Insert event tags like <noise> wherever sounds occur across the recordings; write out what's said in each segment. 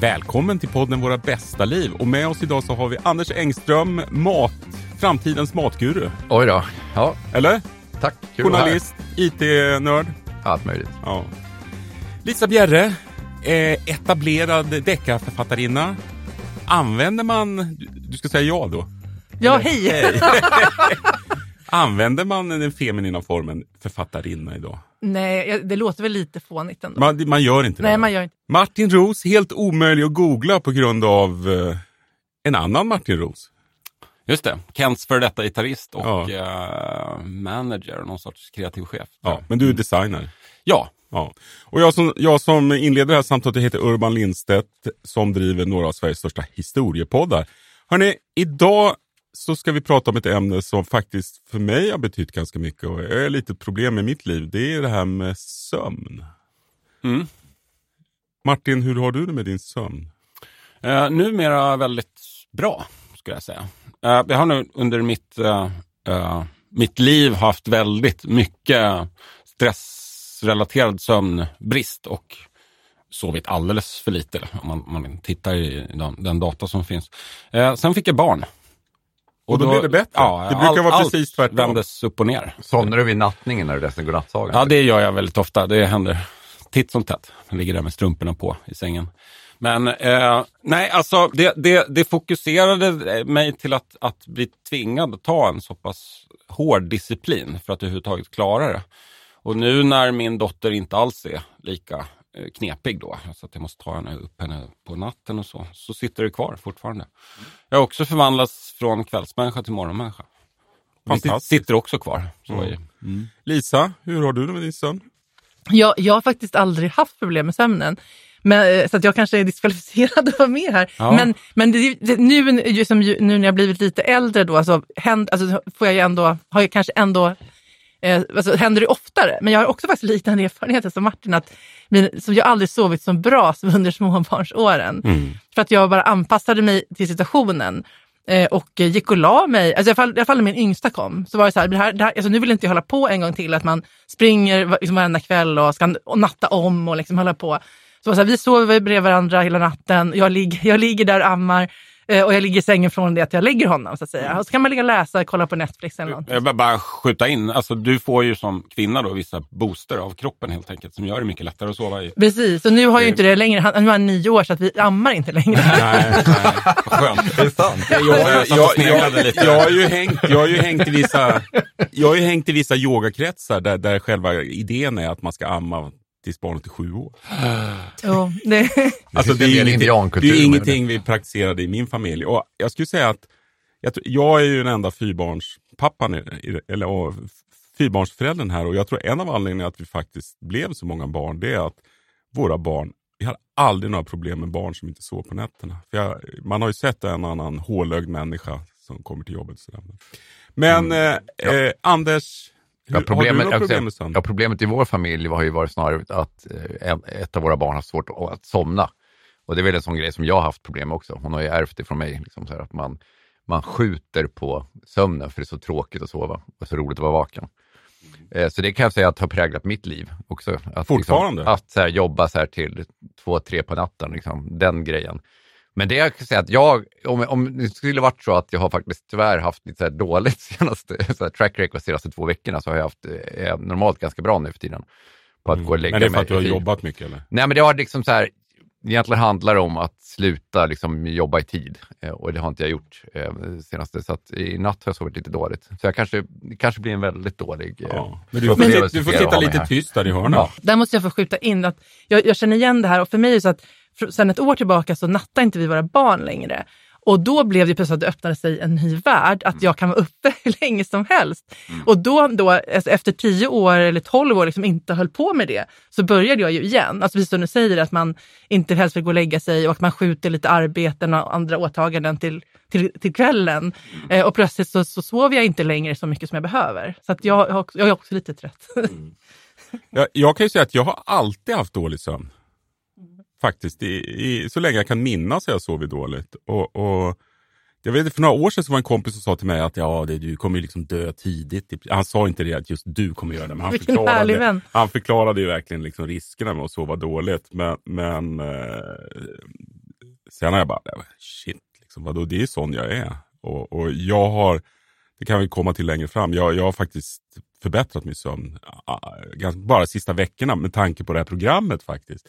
Välkommen till podden Våra bästa liv. Och med oss idag så har vi Anders Engström, mat, framtidens matguru. Oj då. Ja, Eller? tack. Kul. Journalist, IT-nörd. Allt möjligt. Ja. Lisa Bjerre, eh, etablerad deckarförfattarinna. Använder man, du- ska säga ja då? Ja, hej! <laughs> Använder man den feminina formen författarinna idag? Nej, det låter väl lite fånigt ändå. Man, man gör inte det. Nej, man gör inte. Martin Roos, helt omöjlig att googla på grund av eh, en annan Martin Roos. Just det, Kents för detta gitarrist och Ja. eh, manager, någon sorts kreativ chef. Ja, men du är designer. ja, Ja. Och jag som, jag som inleder det här samtalet jag heter Urban Lindstedt som driver några av Sveriges största historiepoddar. Hörrni, idag så ska vi prata om ett ämne som faktiskt för mig har betytt ganska mycket och är lite problem i mitt liv. Det är det här med sömn. Mm. Martin, hur har du det med din sömn? Eh, numera väldigt bra, skulle jag säga. Eh, jag har nu under mitt, eh, eh, mitt liv haft väldigt mycket stressrelaterad sömnbrist och sovit alldeles för lite om man, man tittar i den, den data som finns. Eh, sen fick jag barn. Och då blev det bättre? Ja, Det brukar vara allt precis tvärtom. vändes upp och ner. Somnar du vid nattningen när du läser godnattsagan? Ja, det gör jag väldigt ofta. Det händer titt som tätt. Jag ligger där med strumporna på i sängen. Men eh, nej, alltså det, det, det fokuserade mig till att, att bli tvingad att ta en så pass hård disciplin för att överhuvudtaget klara det. Och nu när min dotter inte alls är lika knepig då, så att jag måste ta henne upp henne på natten och så, så sitter det kvar fortfarande. Jag har också förvandlats från kvällsmänniska till morgonmänniska. Fantastiskt. sitter också kvar. Så Mm. mm. Lisa, hur har du det med din sömn? Jag, jag har faktiskt aldrig haft problem med sömnen. Men, eh, så att jag kanske är diskvalificerad att vara med här. Ja. Men, men det, det, nu, ju nu när jag blivit lite äldre då, så händ, alltså, får jag ju ändå, har jag kanske ändå, eh, alltså, händer det oftare. Men jag har också faktiskt liknande erfarenheter som Martin, att min, så jag aldrig sovit så bra som <laughs> under småbarnsåren. Mm. För att jag bara anpassade mig till situationen. Eh, och gick och la mig. Alltså i alla fall, i alla fall när min yngsta kom, så var det så här, det här, det här alltså nu vill inte jag hålla på en gång till, att man springer liksom varenda kväll och ska och natta om och liksom hålla på. Så, så här, vi sover bredvid varandra hela natten, jag ligger, jag ligger där och ammar och jag ligger i sängen från det att jag lägger honom. Så att säga. Och så kan man ligga och läsa, kolla på Netflix eller någonting. Jag vill bara skjuta in, alltså du får ju som kvinna då vissa booster av kroppen helt enkelt som gör det mycket lättare att sova i. Precis, och nu har ju inte det längre, han, nu är han nio år så att vi ammar inte längre. Nej, nej, vad skönt. <laughs> Det är sant. Jag, Jag lite. jag, har ju hängt, jag har ju hängt i vissa, jag har ju hängt i vissa yogakretsar där, där själva idén är att man ska amma tills barnet är sju år. <gasps> jo, det, Alltså, det, en är ingenting, det är ingenting vi praktiserade i min familj. Och jag skulle säga att jag, tror- jag är ju den enda fyrbarnspappan, eller och, fyrbarnsföräldern här och jag tror en av anledningarna att vi faktiskt blev så många barn, det är att våra barn, vi har aldrig några problem med barn som inte sov på nätterna. För jag, man har ju sett en annan hålögd människa som kommer till jobbet. och Sådär. Men eh, eh, Anders, Ja, problemet, har du några jag problem kan med säga, sömn? ja, problemet i vår familj har ju varit snarare att eh, ett av våra barn har svårt att, somna. Och det är väl en sån grej som jag har haft problem med också. Hon har ju ärvt det från mig. Liksom så här, att man, man skjuter på sömnen för det är så tråkigt att sova och så roligt att vara vaken. Eh, Så det kan jag säga att har präglat mitt liv också. Att, Fortfarande? Liksom, att så här, jobba så här till två, tre på natten, liksom, den grejen. Men det jag kan säga att jag, om, om det skulle varit så att jag har faktiskt tyvärr haft lite så här dåligt <laughs> senaste, så här track record de senaste två veckorna så har jag haft eh, normalt ganska bra nu för tiden. På att gå och lägga Men det är för att du har jobbat mycket eller? Nej men det har liksom så här, egentligen handlar det om att sluta liksom jobba i tid eh, och det har inte jag gjort eh, senaste. Så att i natt har jag sovit lite dåligt. Så jag kanske, kanske blir en väldigt dålig... eh, Ja. Men du får, upplevelse sitta, du får sitta lite här. tyst där i hörnet. Ja. Där måste jag få skjuta in att jag, jag känner igen det här och för mig är det så att sen ett år tillbaka så nattar inte vi våra barn längre. Och då blev det plötsligt att det öppnade sig en ny värld, att jag kan vara uppe <laughs> hur länge som helst. Och då, då alltså efter tio år eller tolv år liksom inte höll på med det, så började jag ju igen. Alltså precis som du säger, att man inte helst vill gå och lägga sig och att man skjuter lite arbeten och andra åtaganden till, till, till kvällen. Eh, och plötsligt så, så sover jag inte längre så mycket som jag behöver. Så att jag, jag är också lite trött. Jag, jag kan ju säga att jag har alltid haft dålig sömn. Faktiskt. I, i, så länge jag kan minnas har jag sovit dåligt. Och, och jag vet, för några år sedan så var en kompis som sa till mig att ja, det, du kommer ju liksom dö tidigt. Han sa inte det att just du kommer göra det, men han, Vilken förklarade, vän. han förklarade ju verkligen liksom riskerna med att sova dåligt. Men, men eh, sen har jag bara, shit, liksom, vadå, det är sån jag är. Och, och jag har, det kan vi komma till längre fram, jag, jag har faktiskt förbättrat min sömn bara sista veckorna med tanke på det här programmet faktiskt.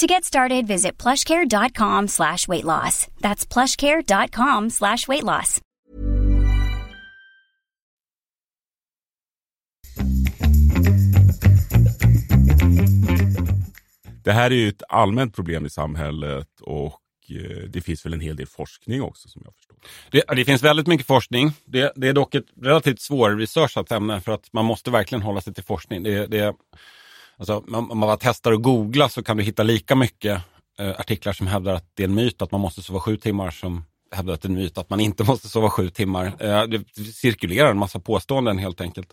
To get started, visit plushcare.com slash weight loss. That's plushcare.com slash weight loss. Det här är ju ett allmänt problem i samhället och eh, det finns väl en hel del forskning också som jag förstår. Det, det finns väldigt mycket forskning. Det, det är dock ett relativt svårresearchat ämne för att man måste verkligen hålla sig till forskning. Det, det, alltså, om man bara testar att googla så kan du hitta lika mycket eh, artiklar som hävdar att det är en myt att man måste sova sju timmar som hävdar att det är en myt att man inte <laughs> måste sova sju timmar. Eh, det cirkulerar en massa påståenden helt enkelt.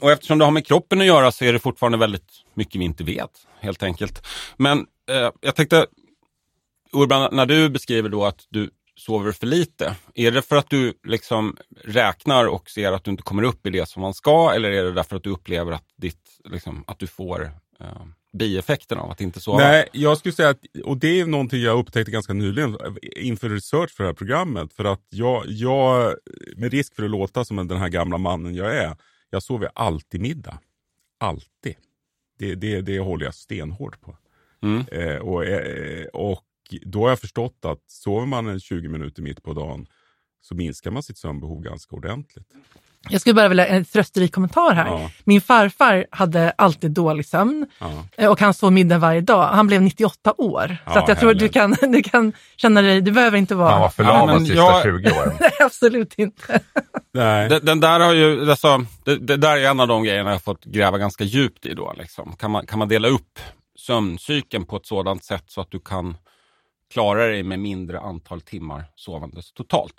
Och eftersom det har med kroppen att göra så är det fortfarande väldigt mycket vi inte vet helt enkelt. Men eh, jag tänkte, Urban, när du beskriver då att du sover för lite, är det för att du liksom räknar och ser att du inte kommer upp i det som man ska eller är det därför att du upplever att, ditt, liksom, att du får eh, bieffekten av att inte sova? Nej, jag skulle säga att, och det är någonting jag upptäckte ganska nyligen inför research för det här programmet. För att jag, jag med risk för att låta som den här gamla mannen jag är, jag sover alltid middag. Alltid. Det, det, det håller jag stenhårt på. Mm. Eh, och, eh, och då har jag förstått att sover man en 20 minuter mitt på dagen så minskar man sitt sömnbehov ganska ordentligt. Jag skulle bara vilja en trösterik kommentar här. Ja. Min farfar hade alltid dålig sömn Ja. eh, och han sov middag varje dag. Han blev 98 år. Ja, så att jag tror du härligt. kan, <laughs> du kan känna dig, du behöver inte vara... Han var Ja, förlamad de sista jag- 20 åren. <laughs> Nej, absolut inte. Nej. Den, den där har ju, alltså, det, det där är en av de grejerna jag har fått gräva ganska djupt i då. Liksom. Kan, man, kan man dela upp sömncykeln på ett sådant sätt så att du kan klarar dig med mindre antal timmar sovandes totalt?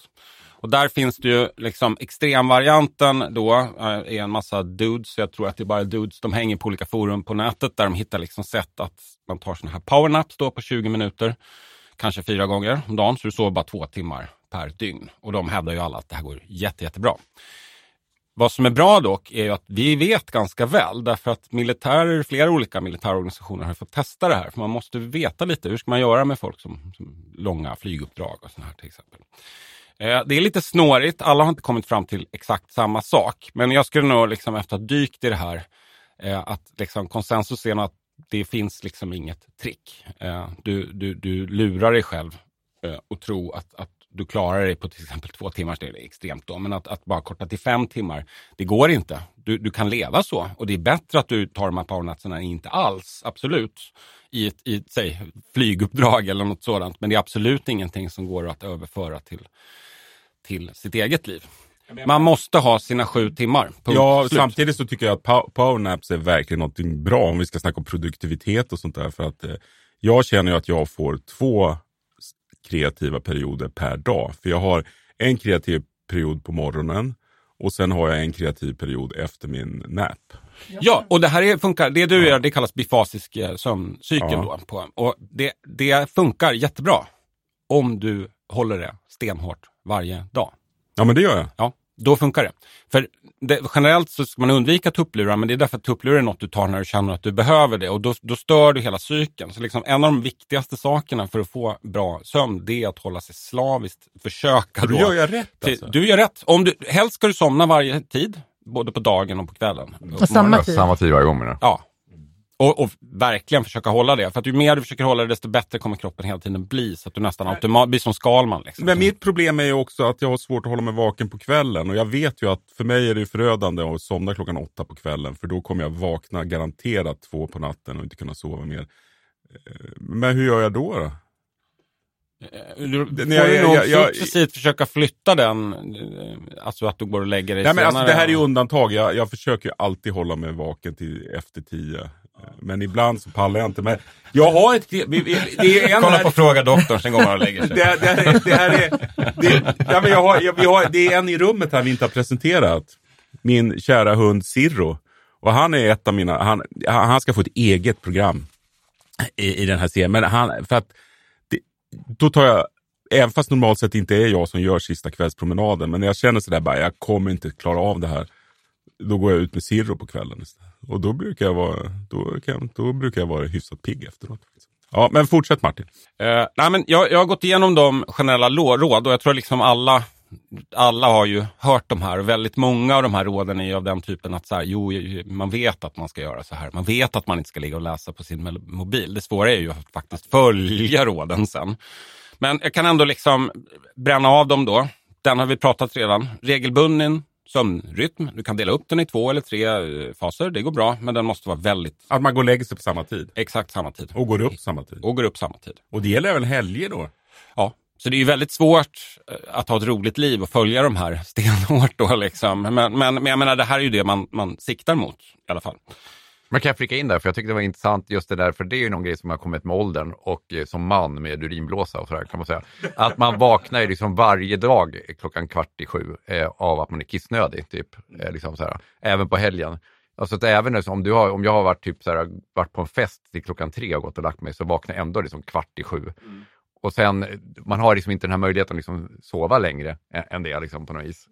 Och där finns det ju liksom extremvarianten då eh, är en massa dudes. Jag tror att det är bara dudes. De hänger på olika forum på nätet där de hittar liksom sätt att man tar sådana här powernaps då på 20 minuter. Kanske fyra gånger om dagen, så du sover bara två timmar per dygn. Och de hävdar ju alla att det här går jätte, jättebra. Vad som är bra dock är ju att vi vet ganska väl, därför att militärer, flera olika militärorganisationer har fått testa det här. För man måste veta lite, hur ska man göra med folk som, som långa flyguppdrag och sådana här till exempel. Eh, Det är lite snårigt, alla har inte kommit fram till exakt samma sak. Men jag skulle nog liksom efter att ha dykt i det här, eh, att liksom konsensus är att det finns liksom inget trick. Eh, Du, du, du lurar dig själv eh, och tro att, att du klarar dig på till exempel två timmar, det är extremt då, men att, att bara korta till fem timmar, det går inte. Du, du kan leva så och det är bättre att du tar de här powernatsen än inte alls, absolut, i ett, i ett säg, flyguppdrag eller något sådant. Men det är absolut ingenting som går att överföra till, till sitt eget liv. Man måste ha sina sju timmar. Punkt Ja, slut. samtidigt så tycker jag att pow- powernaps är verkligen något bra om vi ska snacka om produktivitet och sånt där. För att eh, jag känner ju att jag får två kreativa perioder per dag. För jag har en kreativ period på morgonen Och sen har jag en kreativ period efter min nap. Ja, och det här är, funkar, det du gör det kallas bifasisk eh, sömncykel. Ja. Då, på, och det, det funkar jättebra om du håller det stenhårt varje dag. Ja men det gör jag. Ja, då funkar det. För det, generellt så ska man undvika tupplurar, men det är därför att tupplurar är något du tar när du känner att du behöver det och då, då stör du hela cykeln. Så liksom en av de viktigaste sakerna för att få bra sömn, det är att hålla sig slaviskt, försöka Då då. gör jag rätt till- alltså. Du gör rätt. Om du, helst ska du somna varje tid, både på dagen och på kvällen. Och samma tid. Samma tid varje gång menar du? Ja. Och, och verkligen försöka hålla det. För att ju mer du försöker hålla det, desto bättre kommer kroppen hela tiden bli. Så att du nästan automatiskt blir som Skalman. Liksom. Men mitt problem är ju också att jag har svårt att hålla mig vaken på kvällen. Och jag vet ju att för mig är det förödande att somna klockan åtta på kvällen. För då kommer jag vakna garanterat två på natten och inte kunna sova mer. Eh, Men hur gör jag då? då? Du Det- får jag- ju nog jag- jag- successivt försöka flytta den, eh, alltså att du går och lägger dig Nej, men alltså, senare. det här är ju undantag. Jag, jag försöker alltid hålla mig vaken till efter tio. Eh, Men ibland så pallar jag inte. Men jag har ett... Det är en Kolla här- på Fråga doktorn sen går man och lägger sig. <laughs> det, är, det här är... Det, ja, men jag har, jag, vi har, det är en i rummet här vi inte har presenterat. Min kära hund Sirro. Och han är ett av mina... Han, han han ska få ett eget program i, i den här serien. Men han, för att... Det, då tar jag... Även fast normalt sett inte är jag som gör sista kvällspromenaden. Men när jag känner sådär bara, jag kommer inte klara av det här. Då går jag ut med Sirro på kvällen istället. Och då brukar jag vara, då kan, då brukar jag vara hyfsat pigg efteråt. Ja, men fortsätt Martin. Eh, nej, men jag, jag har gått igenom de generella råd och jag tror liksom alla, alla har ju hört de här. Och väldigt många av de här råden är ju av den typen att så här, jo, man vet att man ska göra så här. Man vet att man inte ska ligga och läsa på sin mobil. Det svåra är ju att faktiskt följa råden sen. Men jag kan ändå liksom bränna av dem då. Den har vi pratat redan. Regelbunden sömnrytm. Du kan dela upp den i två eller tre eh, faser. Det går bra, men den måste vara väldigt Att man går och lägger sig på samma tid. exakt samma tid. Och går upp samma tid. Och går upp samma tid. Och det gäller även helger då? Ja, så det är ju väldigt svårt eh, att ha ett roligt liv och följa de här <laughs> stenhårt då liksom. Men, men, men jag menar, det här är ju det man, man siktar mot i alla fall. Men kan jag flika in där, för jag tyckte det var intressant just det där, för det är ju någon grej som har kommit med åldern och eh, som man med urinblåsa och sådär kan man säga. Att man vaknar ju liksom varje dag klockan kvart i sju eh, av att man är kissnödig, typ. Eh, liksom såhär. Även på helgen. Alltså att även liksom, om, du har, om jag har varit, typ såhär, varit på en fest till klockan tre och gått och lagt mig så vaknar jag ändå liksom kvart i sju. Och sen, eh, man har liksom inte den här möjligheten att liksom sova längre än, än det liksom på något vis.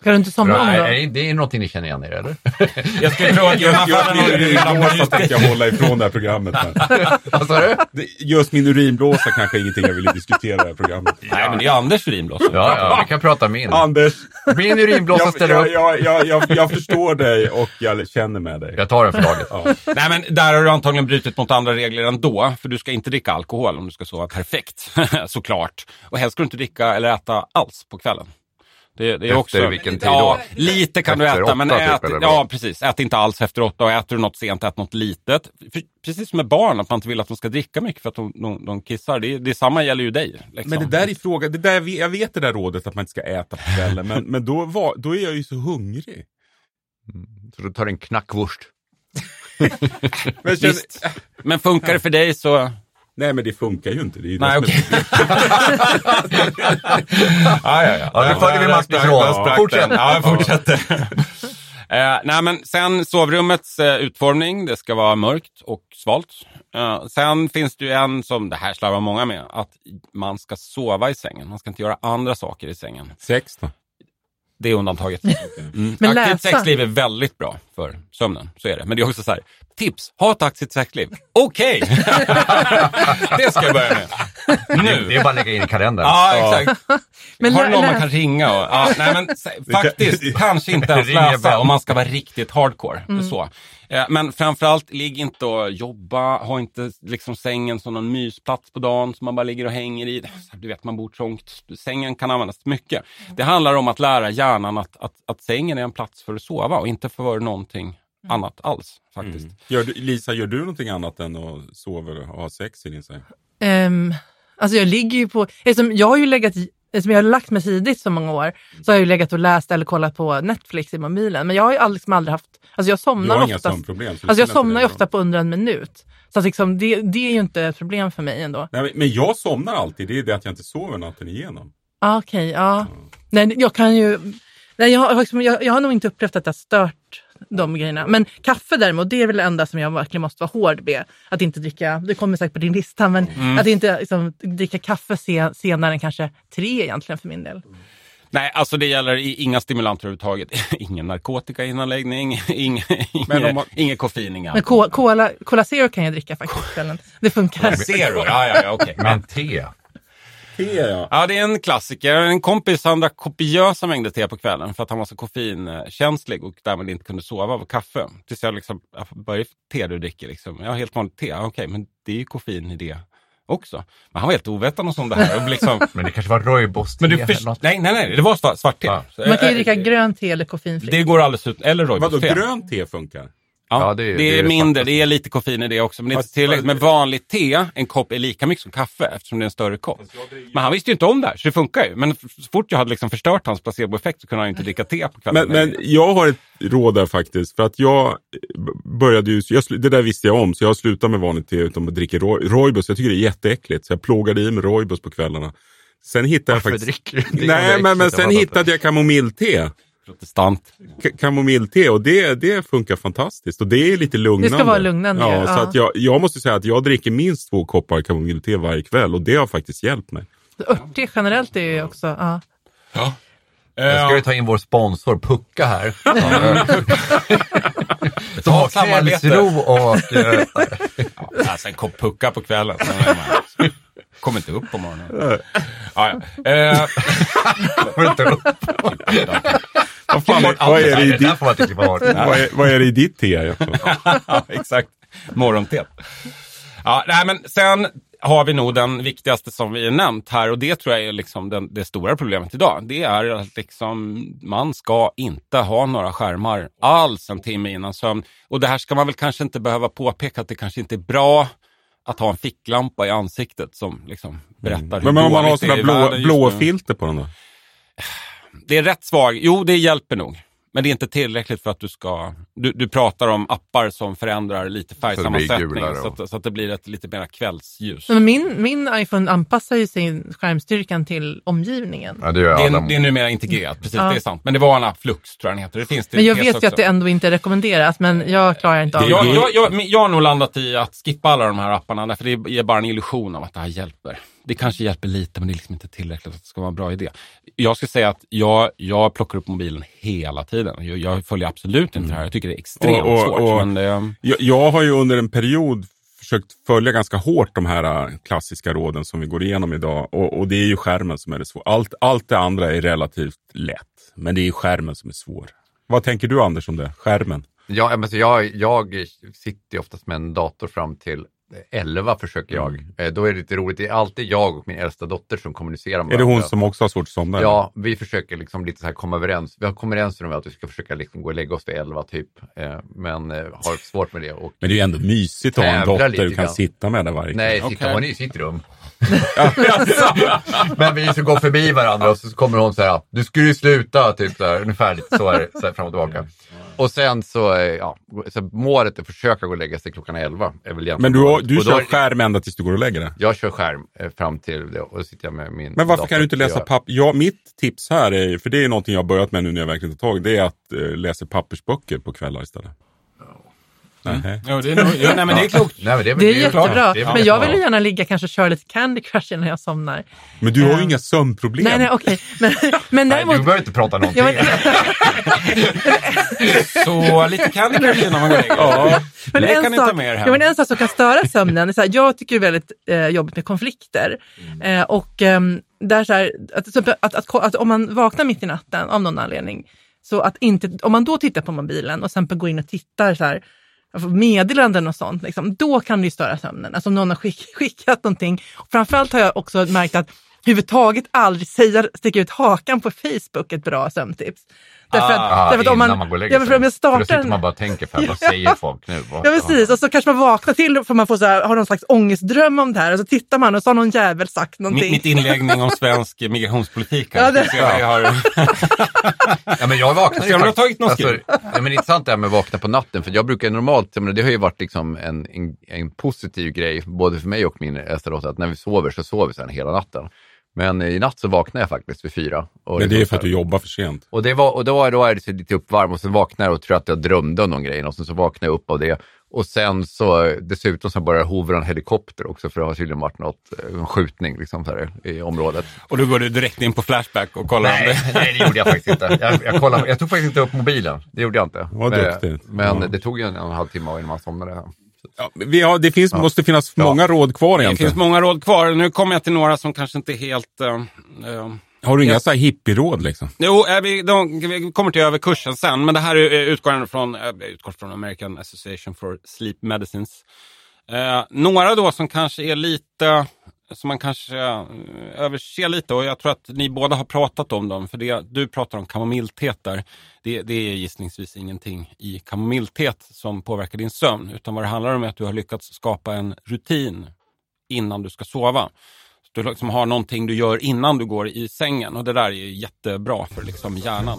Ska du inte somna om är, då? är det någonting ni känner igen er eller? <laughs> Jag skulle tro att Just, just min urinblåsa tänkte jag hålla ifrån det här programmet. <laughs> Vad sa du? just min urinblåsa kanske är ingenting jag ville diskutera i det här programmet. Nej, men det är Anders urinblåsa. Ja, ja, vi kan prata min. Anders, Min urinblåsa jag, ställer jag, upp. jag, jag, jag, jag förstår dig och jag känner med dig. Jag tar den för laget. Ja. Nej, men där har du antagligen brutit mot andra regler ändå. För du ska inte dricka alkohol om du ska sova perfekt, <laughs> såklart. Och helst ska du inte dricka eller äta alls på kvällen. Det, det är Efter också, vilken tid ja, då? Lite kan Efter du äta, men typ, ät, vad? ja, precis. Ät inte alls efter åtta och äter du något sent, ät något litet. För, precis som med barn, att man inte vill att de ska dricka mycket för att de, de, de kissar. Det, det samma gäller ju dig. Liksom. Men det där är frågan, det där, jag vet det där rådet att man inte ska äta på kvällen, men, men då, var, då är jag ju så hungrig. Så då tar du en knackwurst. <laughs> Men känner. Men funkar det för dig så... nej men det funkar ju inte. Det är ju Nej, okej. <laughs> ja, ja, ja. Ja, nu följer vi där sprack Fortsätt. Ja, jag fortsätter. <laughs> Eh, nej, men sen sovrummets eh, utformning, det ska vara mörkt och svalt. Eh, sen finns det ju en som, det här slarvar många med, att man ska sova i sängen. Man ska inte göra andra saker i sängen. Sex då? Det är undantaget. Mm. Men aktivt sexliv är väldigt bra för sömnen, så är det. Men det är också så här, tips, ha ett aktivt sexliv. Okej! <laughs> det ska jag börja med. Nu! Det är bara att lägga in i kalendern. Ja, exakt. <laughs> Men har du någon man kan ringa? Och, ja, nej, men, <laughs> faktiskt, kanske inte ens läsa om man ska vara riktigt hardcore. Mm. Så. Eh, Men framförallt, ligg inte och jobba. Ha inte liksom sängen som någon mysplats på dagen som man bara ligger och hänger i. Du vet, man bor trångt. Sängen kan användas till mycket. Det handlar om att lära hjärnan att, att, att sängen är en plats för att sova och inte för någonting Mm. annat alls. faktiskt. Gör du, Lisa, gör du någonting annat än att sova och ha sex i din säng? Ehm, alltså jag ligger ju på, eftersom jag har ju legat, eftersom jag har lagt mig tidigt så många år, så har jag ju legat och läst eller kollat på Netflix i mobilen. Men jag har ju aldrig, liksom aldrig haft, alltså jag somnar oftast, alltså jag somnar ofta på under en minut. Så liksom, det, det är ju inte ett problem för mig ändå. Nej, men- jag somnar alltid, det är det att jag inte sover natten igenom. Ah, Okej, ja. Nej, jag kan ju, Nej, jag, har, liksom, jag, jag har nog inte upplevt att det har stört de grejerna. Men kaffe däremot, det är väl det enda som jag verkligen måste vara hård med. Att inte dricka, det kommer säkert på din lista, men Mm. att inte liksom, dricka kaffe sen, senare än kanske tre egentligen för min del. Nej, alltså det gäller inga stimulanter överhuvudtaget. <laughs> ingen narkotikainanläggning, <laughs> ingen, Men om inget, koffein, inga Men cola, Zero kan jag dricka faktiskt kvällen. Det funkar. Zero, ja, ja, ja okej. Men te. Te ja. Ja, det är en klassiker. En kompis han drack kopiösa mängder te på kvällen för att han var så koffeinkänslig och därmed inte kunde sova av kaffe. Tills jag liksom, vad är te du dricker? Liksom? Ja, helt vanligt te. Okej, men det är ju koffein i det också. Men han var helt ovetandes om det här. Och liksom, <laughs> Men det kanske var rooibos-te men du eller något. nej, nej, nej, det var svart, svart te. Ja. Man kan ju äh, dricka grönt te eller koffeinfritt. Det går alldeles ut. Eller Vadå, rooibos-te. grönt te funkar? Ja, Ja, det det det är mindre, det är lite koffein i det också. Men det är inte tillräckligt. Men vanligt te, en kopp, är lika mycket som kaffe eftersom det är en större kopp. Men han visste ju inte om det här, så det funkar ju. Men så fort jag hade liksom förstört hans placeboeffekt så kunde han inte dricka te på kvällen. Men, men jag har ett råd där faktiskt. För att jag b- började ju, jag, det där visste jag om, så jag slutade med vanligt te utan att dricka ro- rooibos. Jag tycker det är jätteäckligt. Så jag plågade i mig rooibos på kvällarna. Sen hittade Varför jag faktiskt... dricker? Nej, men, men sen hittade jag kamomillte. Protestant. Kamomillte och det, det funkar fantastiskt. Och det är lite lugnande. vara lugnande, Ja, ja. Så att jag, jag måste säga att jag dricker minst två koppar kamomillte varje kväll och det har faktiskt hjälpt mig. Örtte generellt är ju också... Ja. Nu ska vi ta in vår sponsor Pucka här. Så Ta samarbete. kvällsro och... eh, Ja, alltså en kopp pucka på kvällen. Sen man, kommer inte upp på morgonen. Ja, ja. Eh, får inte upp. Vad, fan, är- vad, är det i ditt, får man inte klippa bort. vad, är, vad är det i ditt te? <laughs> exakt. Morgontet. Ja, nej, men sen har vi nog den viktigaste som vi har nämnt här och det tror jag är liksom den, det stora problemet idag. Det är att liksom, man ska inte ha några skärmar alls en timme innan sömn. Och det här ska man väl kanske inte behöva påpeka att det kanske inte är bra att ha en ficklampa i ansiktet som liksom berättar hur Men om man har sådana blå, blå filter på den då? Det är rätt svag. Jo, det hjälper nog. Men det är inte tillräckligt för att du ska... Du, du pratar om appar som förändrar lite färgsammansättning så, och- att, så att det blir ett lite mer kvällsljus. Men min, min iPhone anpassar ju sin skärmstyrkan till omgivningen. Ja, det gör Det alla. är, det är numera integrerat, precis Ja. det är sant. Men det var en app, Flux tror jag den heter. Det finns det Men jag vet ju också. att det ändå inte rekommenderas, men jag klarar inte av Det- det. Jag, jag, jag, jag har nog landat i att skippa alla de här apparna, därför det ger bara en illusion av att det här hjälper. Det kanske hjälper lite, men det är liksom inte tillräckligt att det ska vara en bra idé. Jag ska säga att jag, jag plockar upp mobilen hela tiden. Jag, jag följer absolut inte det här. Jag tycker det är extremt Och- och- svårt. och- men det, Jag, jag har ju under en period försökt följa ganska hårt de här äh, klassiska råden som vi går igenom idag. Och, och det är ju skärmen som är det svåra. Allt, allt det andra är relativt lätt. Men det är ju skärmen som är svår. Vad tänker du Anders om det? Skärmen? Ja, men så jag, jag sitter ju oftast med en dator fram till 11 försöker jag. Mm. Eh, Då är det lite roligt. Det är alltid jag och min äldsta dotter som kommunicerar med Är det hon varandra. som också har svårt att somna? Ja, vi försöker liksom lite så här komma överens. Vi har kommit överens om att vi ska försöka liksom gå och lägga oss vid 11 typ. Eh, Men eh, har svårt med det. Och, Men det är ju ändå mysigt att ha en dotter du kan grann. sitta med där varje kväll. nej, sitta hon är i sitt rum. <laughs> Men vi så går förbi varandra och så kommer hon så här, du skulle ju sluta, typ så här, ungefär lite så här, så här fram och tillbaka. Och sen så, eh, ja, så målet är att försöka gå och lägga sig klockan 11. Är väl Men du, har- du kör är- skärm ända tills du går och lägger dig? Jag kör skärm eh, fram till det och sitter jag med min Men varför kan du inte läsa Jag- papp? Ja, mitt tips här är, för det är någonting jag har börjat med nu när jag verkligen tar tag det är att eh, läsa pappersböcker på kvällar istället. Nej. ja, det är nog, ja, nej, men det är klokt. Nej, men det, är, Det är ju jättebra. Det är men jag vill gärna ligga kanske köra lite Candy Crush innan jag somnar. Men du har ju Ja. inga sömnproblem. Nej, nej, okej. Men, men Nej, du däremot... behöver inte prata någonting. <laughs> Så lite Candy Crush innan man går och lägger ja, Men Det en, kan sak, med er ja, men en sak som kan störa sömnen, är så här, jag tycker det är väldigt eh, jobbigt med konflikter. Eh, och ehm, där så här, att, att, att, att, om man vaknar mitt i natten av någon anledning, så att inte, om man då tittar på mobilen och sen går in och tittar så här, Alltså, meddelanden och sånt, liksom, då kan det ju störa sömnen. Alltså om någon har skick, skickat någonting. Och framförallt har jag också märkt att överhuvudtaget aldrig säga, sticka ut hakan på Facebook ett bra sömntips. Därför att, Ah, därför att om man, man går och lägger ja, men för om jag sig. För då startar sitter man bara och tänker, för vad säger folk nu? Vad- Ja precis, och så kanske man vaknar till för man får så här, har någon slags ångestdröm om det här och så tittar man och så har någon jävel sagt Mitt, någonting. mitt inläggning om svensk migrationspolitik. Här. Ja, det- Så jag har, Ja, men jag vaknar om du har tagit någon alltså, ja, men det är intressant det här med att vakna på natten, för jag brukar normalt, jag menar, det har ju varit liksom en, en, en positiv grej, både för mig och min dotter, att när vi sover så sover vi sen hela natten. Men i natt så vaknade jag faktiskt vid fyra. Och Men det är för att du jobbar för sent. Och, det var, och då, då är det så lite uppvarm och sen vaknade jag och tror att jag drömde om någon grej och sen så vaknade jag upp av det. Och sen så dessutom så började hovra en helikopter också för det har tydligen varit något, eh, en skjutning liksom så här, i området. Och då går du direkt in på Flashback och kollar om Nej, det. nej, det gjorde jag faktiskt inte. Jag, jag, kollade, jag tog faktiskt inte upp mobilen. Det gjorde jag inte. Vad men duktigt. men Ja. det tog ju en, en och en halv timme innan man somnade. Ja, vi har, det finns, måste finnas många råd kvar Det egentligen. finns många råd kvar. Nu kommer jag till några som kanske inte är helt... eh, Har du inga Ja. så här hippieråd liksom? Jo, eh, vi, de, vi kommer till överkursen sen, men det här är, utgår från, utgår från American Association for Sleep Medicines. Eh, några då som kanske är lite, som man kanske eh, överser lite och jag tror att ni båda har pratat om dem, för det, du pratar om kamomillteet där. Det, det är gissningsvis ingenting i kamomillteet som påverkar din sömn, utan vad det handlar om är att du har lyckats skapa en rutin innan du ska sova. Så du liksom har någonting du gör innan du går i sängen och det där är ju jättebra för liksom hjärnan.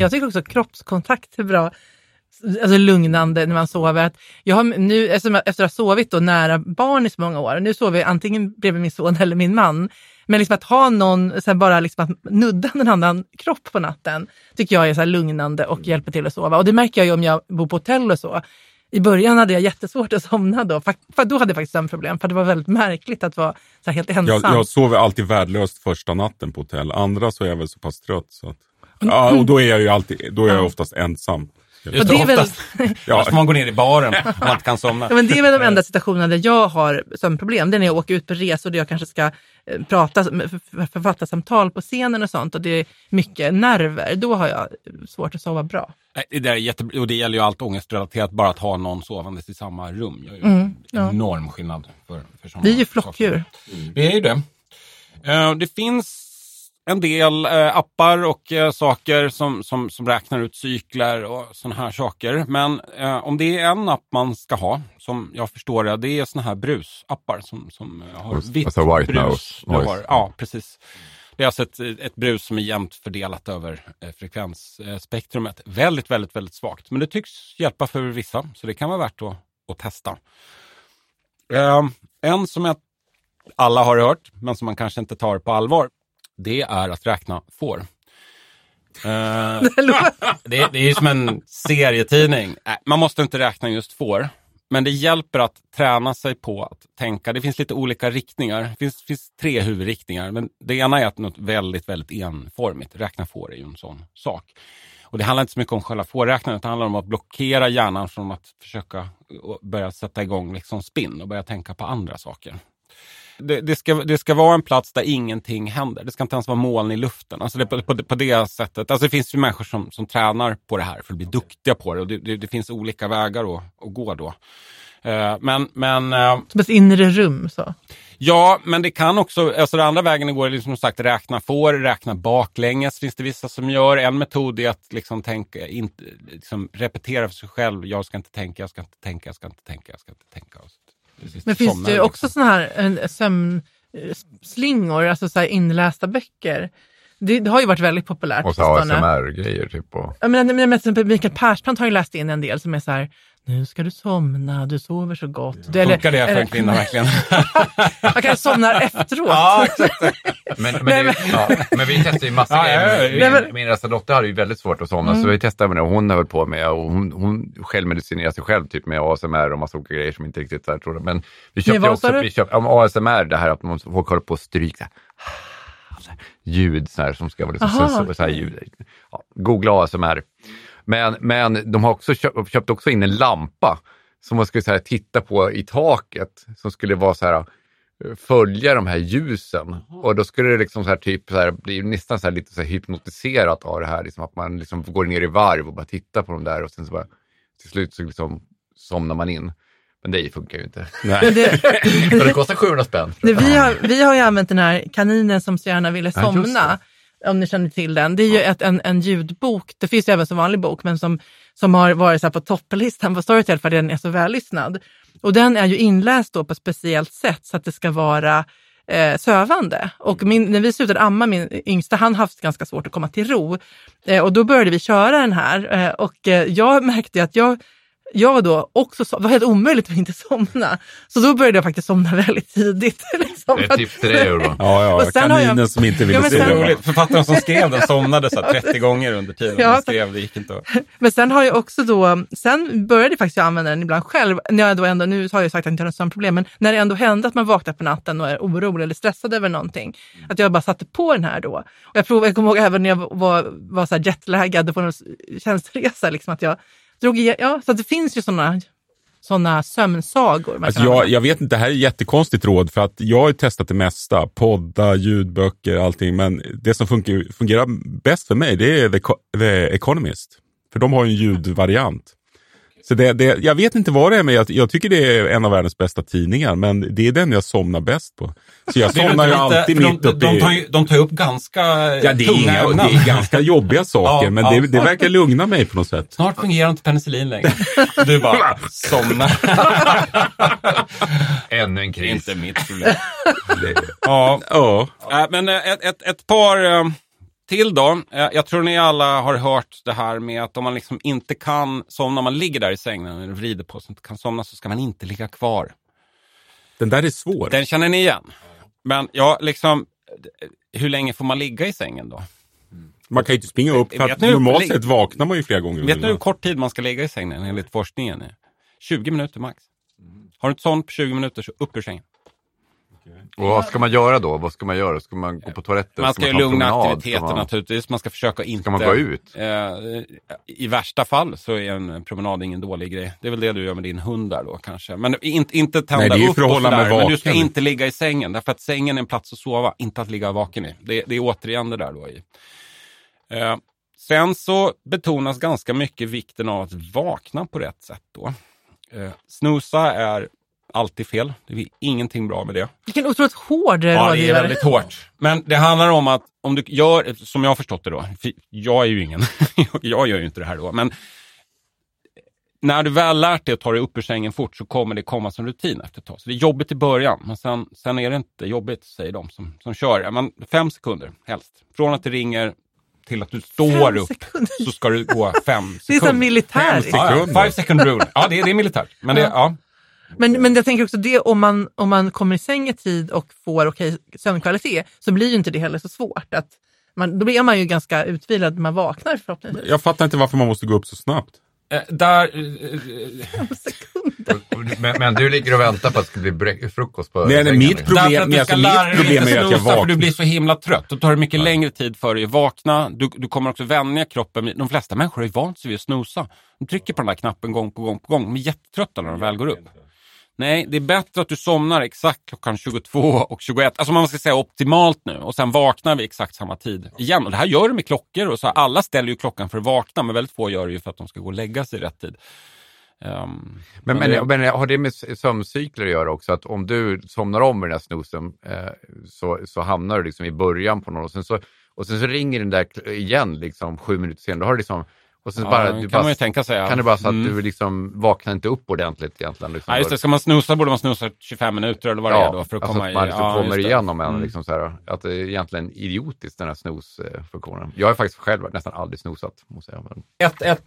Jag tycker också kroppskontakt är bra. Alltså lugnande när man sover. Att jag har nu, efter att ha sovit då nära barn i så många år, nu sover jag antingen bredvid min son eller min man. Men liksom att ha någon, så bara liksom att nudda en annan kropp på natten, tycker jag är så lugnande och hjälper till att sova. Och det märker jag ju om jag bor på hotell och så. I början hade jag jättesvårt att somna då, för då hade jag faktiskt sömnproblem, för det var väldigt märkligt att vara så här helt ensam. Jag, jag sover alltid värdelöst första natten på hotell. Andra så är jag väl så pass trött. Så att, ja, och då är jag ju alltid, då är jag oftast ensam. Och det är väl-. Ja. Man gå ner i baren om man inte kan somna. Ja, men det är väl de enda situationerna där jag har sömnproblem. Det är när jag åker ut på resor där jag kanske ska eh, prata, för- författarsamtal på scenen och sånt och det är mycket nerver. Då har jag svårt att sova bra. Det, där är jätte... och det gäller ju allt ångestrelaterat, bara att ha någon sovandes i samma rum. gör ju Mm, ja. enorm skillnad. För, för Vi är ju flockdjur. Vi är ju det. Eh, det finns en del eh, appar och eh, saker som, som, som räknar ut cykler och sådana här saker. Men eh, om det är en app man ska ha, som jag förstår det, det är sådana här brusappar som, som eh, har Alltså vitt white brus. noise, Du har, ja, precis. Det är alltså ett, ett brus som är jämnt fördelat över eh, frekvensspektrumet. Väldigt, väldigt, väldigt svagt. Men det tycks hjälpa för vissa, så det kan vara värt att, att testa. Eh, en som jag alla har hört, men som man kanske inte tar på allvar, det är att räkna får. Eh, <laughs> <laughs> det, det är som en serietidning. Äh, man måste inte räkna just får, men det hjälper att träna sig på att tänka. Det finns lite olika riktningar. Det finns, finns tre huvudriktningar, men det ena är att något väldigt, väldigt enformigt. Räkna får är ju en sån sak. Och det handlar inte så mycket om själva fåräknandet, det handlar om att blockera hjärnan från att försöka börja sätta igång liksom spinn och börja tänka på andra saker. Det, det, ska, det ska vara en plats där ingenting händer. Det ska inte ens vara moln i luften. Alltså det, på, på, på det sättet. Alltså det finns ju människor som, som tränar på det här för att bli duktiga på det. Och det, det, det finns olika vägar att, att gå då. Eh, men, men, eh, Som ett inre rum. Så. ja, men det kan också, alltså den andra vägen går liksom som sagt räkna får, räkna baklänges finns det vissa som gör. En metod är att liksom tänka, inte, liksom repetera för sig själv. Jag ska inte tänka, jag ska inte tänka, jag ska inte tänka, jag ska inte tänka. Men finns det jag också såna här eh, sömnslingor, alltså så inlästa böcker? Det, det har ju varit väldigt populärt. Och så. ASMR-grejer typ. Och... Menar, men, men, exempel Mikael Persbrandt har ju läst in en del som är så här, nu ska du somna, du sover så gott. Du, Funkar det för en kvinna verkligen? <laughs> Man kanske somnar efteråt. Ja. <laughs> Men, men, Nej, det, ja, men vi testade ju massa Ja, ja, ja. grejer. Nej, Min, min äldsta dotter hade ju väldigt svårt att somna, Mm. så vi testade med det. Hon höll på med, och hon, hon självmedicinerar sig själv typ med ASMR och massa olika grejer som inte riktigt så här, tror jag. Men vi köpte sa också, vi köpte, ja, ASMR, det här att man folk håller på och stryka. Så här, ljud så här, som ska vara liksom, Aha, så, så, så här, ljud. Ja, googla ASMR. Men, men de har också köpt, köpt också in en lampa som man skulle så här, titta på i taket som skulle vara så här eh, följa de här ljusen. Och då skulle det liksom så här, typ så här, bli nästan så här, lite så här hypnotiserat av det här. Liksom att man liksom går ner i varv och bara tittar på dem där och sen så bara till slut så liksom somnar man in. Men det funkar ju inte. Men det, det kostar 700 spänn. det, vi, har, vi har ju använt den här kaninen som så gärna ville Ja, somna. Om ni känner till den. Det är ju ett, en, en ljudbok, det finns ju även som vanlig bok, men som, som har varit så på topplistan på Storytel för den är så vällyssnad. Och den är ju inläst då på ett speciellt sätt så att det ska vara eh, sövande. Och min, när vi slutade amma, min yngsta, han har haft ganska svårt att komma till ro. Eh, och då började vi köra den här eh, och eh, jag märkte att jag jag då också so- det var helt omöjligt att inte somna. Så då började jag faktiskt somna <laughs> väldigt tidigt. liksom. Det är tips till dig, Urban. Ja, ja, Och sen har kaninen jag- som inte ville Ja, sen- det. Roligt. Författaren som skrev den somnade så här 30 gånger under tiden Ja. han skrev. Det gick inte att... Men sen har jag också då, sen började jag faktiskt jag använda den ibland själv. När jag då ändå, nu har jag ju sagt att jag inte har något sådant problem, men när det ändå hände att man vaknar på natten och är orolig eller stressad över någonting, att jag bara satte på den här då. Och jag, provade, jag kommer ihåg även när jag var, var så här jetlaggad på någon tjänsteresa, liksom, att jag drog i, ja, så det finns ju sådana såna sömnsagor. Alltså jag, jag vet inte, det här är ett jättekonstigt råd för att jag har ju testat det mesta. Poddar, ljudböcker, allting. Men det som funkar, fungerar bäst för mig det är The, The Economist. För de har ju en ljudvariant. Så det, det, jag vet inte vad det är, men jag, jag tycker det är en av världens bästa tidningar. Men det är den jag somnar bäst på. Så jag somnar ju alltid för mitt de, uppe de, i... tar ju, de tar upp ganska Ja, det är, tunga inga, ämnen. det är ganska jobbiga <laughs> saker, Ja, men ja. det, det verkar lugna mig på något sätt. Snart fungerar inte penicillin längre. Du bara somnar. <laughs> Ännu en kris. inte mitt problem. Ja, Ja, Äh, men äh, ett, ett, ett par äh, till då. Äh, jag tror ni alla har hört det här med att om man liksom inte kan somna, om man ligger där i sängen och vrider på sig inte kan somna så ska man inte ligga kvar. den där är svår. Den känner ni igen. Men ja, liksom, eh, hur länge får man ligga i sängen då? Man kan ju inte springa upp, för att normalt sett vaknar man ju flera gånger. Vet ni hur kort tid man ska ligga i sängen enligt forskningen? 20 minuter max. Har du inte sånt på 20 minuter så upp ur sängen. Och vad ska man göra då? Vad ska man göra? Ska man gå på toaletten? Man ska ta en lugna promenad? Ska aktiviteter man- naturligtvis. Man ska försöka inte... man gå ut? Eh, I värsta fall så är en promenad ingen dålig grej. Det är väl det du gör med din hund där då kanske. Men inte, inte tända Nej, upp och sådär. Men du ska inte ligga i sängen. Därför att sängen är en plats att sova, inte att ligga vaken i. Det, det är återigen det där då i. Eh, sen så betonas ganska mycket vikten av att vakna på rätt sätt då. Eh, snusa är alltid fel. Det är ingenting bra med det. Vilken otroligt hård Ja, det är rådgivare. väldigt hårt. Men det handlar om att om du gör, som jag har förstått det då, för jag är ju ingen, <laughs> jag gör ju inte det här då, men när du väl lärt dig att ta dig upp ur sängen fort så kommer det komma som rutin efter ett tag. Så det är jobbigt i början, men sen, sen är det inte jobbigt, säger de som, som kör. Men fem sekunder helst. Från att det ringer till att du står Fem upp sekunder. så ska det gå fem sekunder. Det är som militär. Fem Ja, ja. sekunder. Five second rule. Ja, det är, det är militärt. Men det, ja. Men, men jag tänker också det, om man, om man kommer i säng i tid och får okej sömnkvalitet så blir ju inte det heller så svårt. Att man, då blir man ju ganska utvilad när man vaknar förhoppningsvis. Jag fattar inte varför man måste gå upp så snabbt. Eh, Där, eh, <laughs> eh, Men, men du ligger och väntar på att det ska bli frukost på Nej, nej, mitt problem- du alltså, ska mitt problem är att jag snusa, för du vaknar. blir så himla trött. Då tar det mycket längre tid för dig att vakna. Du, du kommer också vänja kroppen. De flesta människor ju vant sig vid att snusa. De trycker på den där knappen gång på gång på gång. De är jättetrötta när de väl går upp. Nej, det är bättre att du somnar exakt klockan 22 och 21. Alltså man ska säga optimalt nu och sen vaknar vi exakt samma tid igen. Och det här gör du med klockor och så. Alla ställer ju klockan för att vakna men väldigt få gör det ju för att de ska gå och lägga sig i rätt tid. Um, Men, men, det- men har det med sömncykler att göra också? Att om du somnar om med den här snosen eh, så, så hamnar du liksom i början på någon och sen så, och sen så ringer den där igen liksom sju minuter senare. Då har du liksom, och sen Ja, bara, kan bara, man ju tänka sig, ja. Kan det bara så att Mm. du liksom vaknar inte upp ordentligt egentligen? Liksom, Ja, just det. Ska man snusa borde man snusa 25 minuter eller vad det är då för att alltså komma att man i... liksom ja, kommer igenom en. Mm. Liksom så här, att det är egentligen idiotiskt den här snosfunktionen. Jag har faktiskt själv nästan aldrig snosat. Måste jag, men... ett, ett,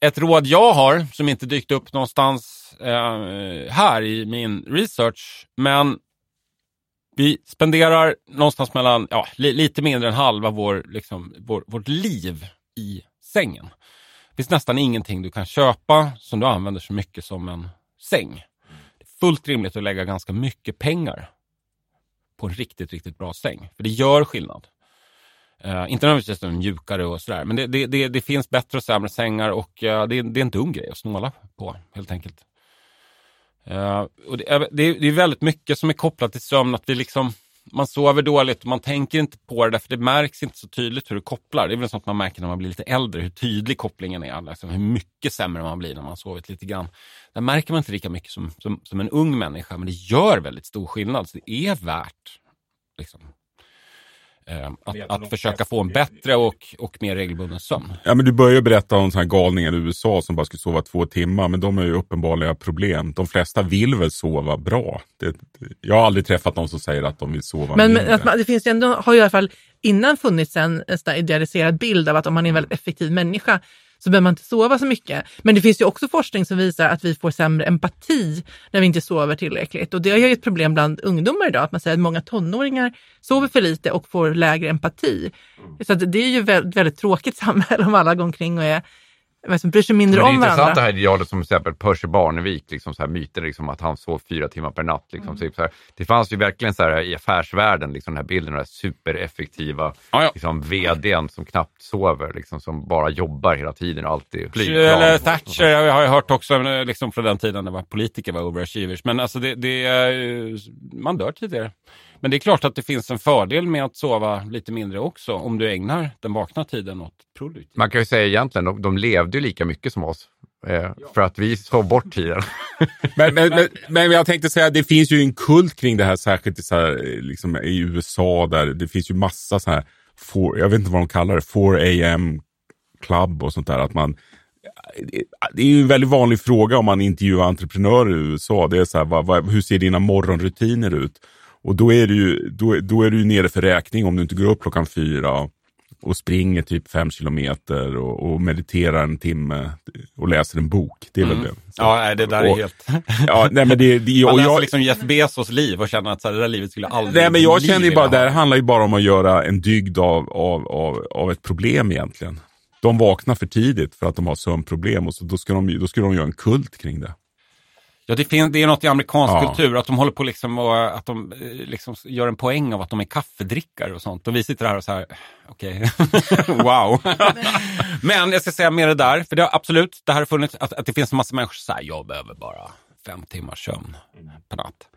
ett råd jag har som inte dykt upp någonstans eh, här i min research, men vi spenderar någonstans mellan, ja, li, lite mindre än halva vår, liksom, vår, vårt liv i sängen. Det finns nästan ingenting du kan köpa som du använder så mycket som en säng. Det är fullt rimligt att lägga ganska mycket pengar på en riktigt, riktigt bra säng. För det gör skillnad. Uh, inte nödvändigtvis en mjukare och sådär, men det, det, det, det finns bättre och sämre sängar och uh, det, det är en dum grej att snåla på helt enkelt. Uh, och det, är, det, är, det är väldigt mycket som är kopplat till sömn, att vi liksom, man sover dåligt och man tänker inte på det därför det märks inte så tydligt hur det kopplar. Det är väl sånt man märker när man blir lite äldre, hur tydlig kopplingen är, liksom, hur mycket sämre man blir när man sovit lite grann. Där märker man inte lika mycket som, som, som en ung människa, men det gör väldigt stor skillnad. Så det är värt liksom, att, att försöka få en bättre och, och mer regelbunden sömn. Ja, men du börjar ju berätta om såna här galningar i USA som bara skulle sova två timmar, men de har ju uppenbarliga problem. De flesta vill väl sova bra. Det, jag har aldrig träffat någon som säger att de vill sova Men, mindre. men att man, det finns ju ändå, har ju i alla fall innan funnits en, en idealiserad bild av att om man är en väldigt effektiv människa så behöver man inte sova så mycket. Men det finns ju också forskning som visar att vi får sämre empati när vi inte sover tillräckligt. Och det är ju ett problem bland ungdomar idag, att man säger att många tonåringar sover för lite och får lägre empati. Så att det är ju ett väldigt tråkigt <laughs> samhälle om alla går omkring och är, som bryr sig mindre Men det är om intressant varandra. det här idealet som till exempel Percy Barnevik, liksom så här myter liksom att han sov fyra timmar per natt. Liksom, Mm. typ så här. Det fanns ju verkligen så här i affärsvärlden, liksom, den här bilden av den här supereffektiva liksom, vdn som knappt sover, liksom, som bara jobbar hela tiden och alltid flygplan. Eller Thatcher jag har jag hört också eh, liksom från den tiden när politiker var overachievers. Men alltså det, det man dör tidigare. Men det är klart att det finns en fördel med att sova lite mindre också om du ägnar den vakna tiden åt produktivt. Man kan ju säga egentligen, de, de levde ju lika mycket som oss. Eh, För att vi sov bort tiden. <laughs> Men, men, men, men jag tänkte säga, det finns ju en kult kring det här, särskilt i, så här, eh, liksom, i USA, där det finns ju massa så här, four, jag vet inte vad de kallar det, 4 am club och sånt där. Att man, det är ju en väldigt vanlig fråga om man intervjuar entreprenörer i USA. Det är så här, vad, vad, hur ser dina morgonrutiner ut? Och då är, du ju, då, då är du nere för räkning om du inte går upp klockan fyra och springer typ fem kilometer och, och mediterar en timme och läser en bok. Det är väl Mm. det. Ja, nej, det där är Och- helt... <laughs> Ja, nej, men det, det, Man och läser jag, liksom Jeff Bezos liv och känner att så här, det där livet skulle aldrig nej, men jag känner ju bara, det här handlar ju bara om att göra en dygd av, av, av, av ett problem egentligen. De vaknar för tidigt för att de har sömnproblem och så, då, ska de, då ska de göra en kult kring det. Ja, det, finns, det är något i amerikansk Ja. kultur, att de håller på liksom och, att de eh, liksom gör en poäng av att de är kaffedrickare och sånt. Och vi sitter här och så här, okej, <laughs> wow. Men jag ska säga mer det där, för det har absolut, det här har funnits, att, att det finns en massa människor som säger, jag behöver bara fem timmars sömn per natt.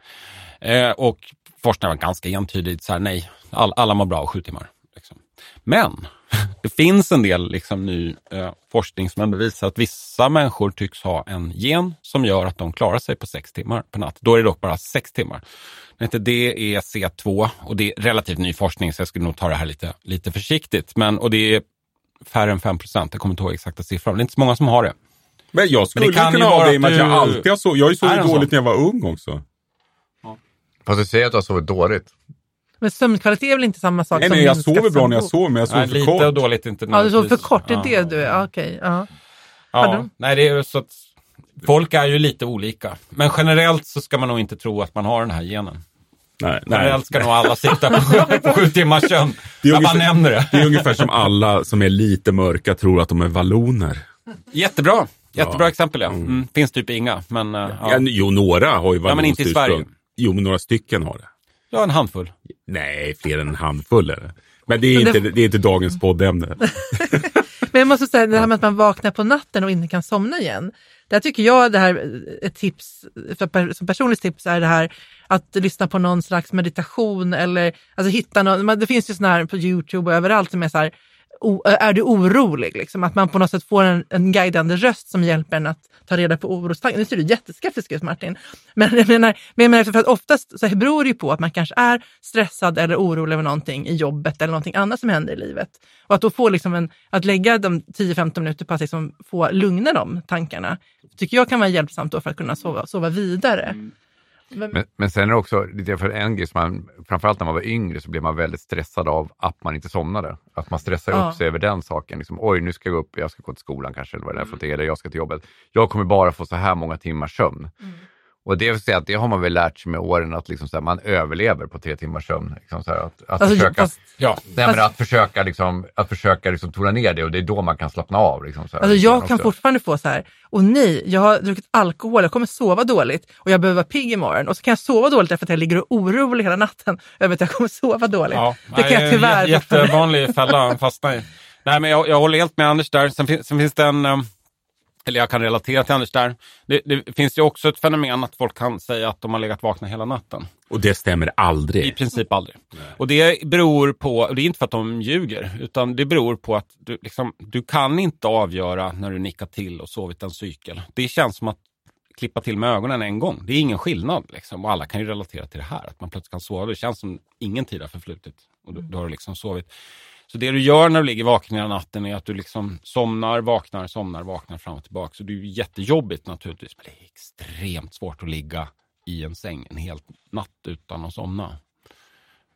Eh, och forskningen var ganska entydigt, så här, nej, all, alla mår bra av sju timmar. Liksom. Men <laughs> det finns en del liksom, ny eh, forskning som ändå visar att vissa människor tycks ha en gen som gör att de klarar sig på sex timmar per natt. Då är det dock bara sex timmar. Den heter DEC2 och det är relativt ny forskning så jag skulle nog ta det här lite, lite försiktigt. Men, och det är färre än 5 procent, jag kommer inte ihåg exakta siffran. Det är inte så många som har det. Men jag skulle Men det kan kunna ju ha det i och med att jag alltid har sovit. Jag har ju Är det dåligt när jag var ung också. Fast du säger att du har sovit dåligt. Men sömnkvalitet är väl inte samma sak Nej, som nej, jag sover bra när jag sover, men jag sover Nej, för lite kort. och dåligt inte Ja, du sover för kort, det är Ja. det du är. Okej, ja. Ja, nej, det är så att folk är ju lite olika. Men generellt så ska man nog inte tro att man har den här genen. Nej, nej. Generellt ska nog alla sitta på sju, på sju timmars sömn. <laughs> Det är Jag bara ungefär- nämner det. Det är ungefär som alla som är lite mörka tror att de är valloner. Jättebra. Jättebra Ja. exempel ja. Mm. Finns typ inga, men uh, Ja. ja. jo, några har ju Ja, men inte i vallonskt Sverige. Jo, men några stycken har det. Ja, en handfull. Nej, fler än en handfull är det. Men det är, inte, det- är inte dagens poddämne. <laughs> Men jag måste säga, det här med att man vaknar på natten och inte kan somna igen. Där tycker jag det här, ett tips, som personligt tips är det här att lyssna på någon slags meditation eller alltså hitta någon, det finns ju sådana här på Youtube och överallt som är så här, o, eh, är du orolig? Liksom? Att man på något sätt får en, en guidande röst som hjälper en att ta reda på orostankar. Nu ser du jätteskeptisk ut Martin. Men jag menar, men jag menar för att oftast så beror det ju på att man kanske är stressad eller orolig över någonting i jobbet eller någonting annat som händer i livet. Och att då få liksom en, att lägga de 10-15 minuter på att liksom få lugna de tankarna, tycker jag kan vara hjälpsamt då för att kunna sova, sova vidare. Mm. Men, men sen är det också lite för en grej, man, framförallt när man var yngre så blev man väldigt stressad av att man inte somnade. Att man stressar Ja. upp sig över den saken. Liksom, Oj, nu ska jag gå upp, jag ska gå till skolan kanske, eller vad det är för eller jag ska till jobbet. Jag kommer bara få så här många timmars sömn. Och det, vill säga att det har man väl lärt sig med åren, att liksom så här, man överlever på tre timmars sömn. Liksom så här, att, att Alltså, försöka, fast- Ja, nej, att försöka, liksom, att försöka liksom, tona ner det och det är då man kan slappna av. Liksom, så här, Alltså jag kan också. fortfarande få så här, och nej, jag har druckit alkohol, jag kommer sova dåligt och jag behöver vara pigg imorgon. Och så kan jag sova dåligt därför att jag ligger och orolig hela natten <laughs> över att jag kommer sova dåligt. Ja, det kan jag nej, tyvärr jä- fortfarande- Jättevanlig fälla att fastna i. Nej, men jag, jag håller helt med Anders där. Sen, sen finns det en, eh, eller jag kan relatera till Anders där. Det, det finns ju också ett fenomen att folk kan säga att de har legat vakna hela natten. Och det stämmer aldrig. I princip aldrig. Och det beror på, och det är inte för att de ljuger, utan det beror på att du, liksom, du kan inte avgöra när du nickar till och sovit en cykel. Det känns som att klippa till med ögonen en gång. Det är ingen skillnad. Liksom. Och alla kan ju relatera till det här, att man plötsligt kan sova. Det känns som ingen tid har förflutit och du, du har liksom sovit. Så det du gör när du ligger vaken hela natten är att du liksom somnar, vaknar, somnar, vaknar fram och tillbaka. Så det är ju jättejobbigt naturligtvis, men det är extremt svårt att ligga i en säng en hel natt utan att somna.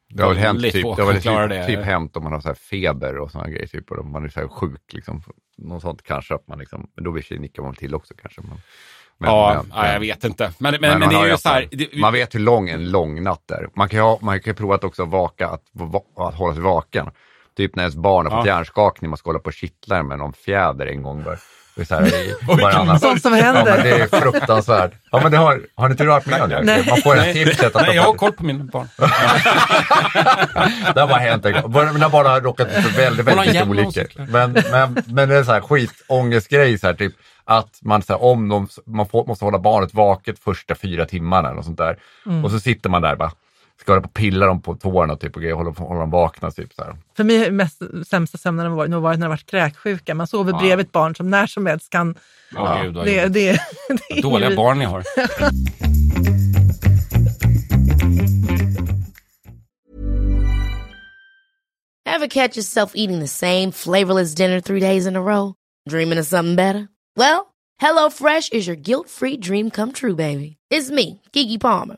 Det har väl hänt, typ, det har väl typ, det. typ hänt om man har så här feber och sådana grejer, typ, och om man är så här sjuk. Liksom, något sånt kanske, att man liksom, men då sig nickar man till också kanske. Men, men, ja, men- ja, jag vet inte. Men, men, men men, det är ju så här. det. Det, Man vet hur lång en lång natt är. Man kan ju, ha, man kan ju prova att också vaka, att, att hålla sig vaken. Typ när ens barn har fått Ja. hjärnskakning, man ska hålla på och kittla med någon fjäder en gång. Bara. Det är så varannan. Sånt som Ja, händer. men det är fruktansvärt. Ja, men det har, har ni inte varit med om det? Nej. Man får en tipset att nej, jag har koll på min barn. <laughs> <laughs> det har bara hänt en gång. Bara- Mina barn har råkat ut för väldigt, väldigt och olyckor. Men, men, men det är en sån här skitångestgrej, så här, typ, att man, så här, om de, man får, måste hålla barnet vaket första fyra timmarna eller något sånt där. Mm. Och så sitter man där bara, ska hålla på och pilla dem på tårna typ, och grejer, hålla, hålla dem vakna. Typ, så här. För mig är mest sämsta sömnen har varit, nog varit när jag varit kräksjuka. Man sover bredvid ett barn som när som helst kan... Ja, gud, vad det, det, det är Dåliga ju- barn ni har. <laughs> Ever catch yourself eating the same flavorless dinner three days in a row? Dreaming of something better? Well, HelloFresh is your guilt-free dream come true, baby. It's me, Kiki Palmer.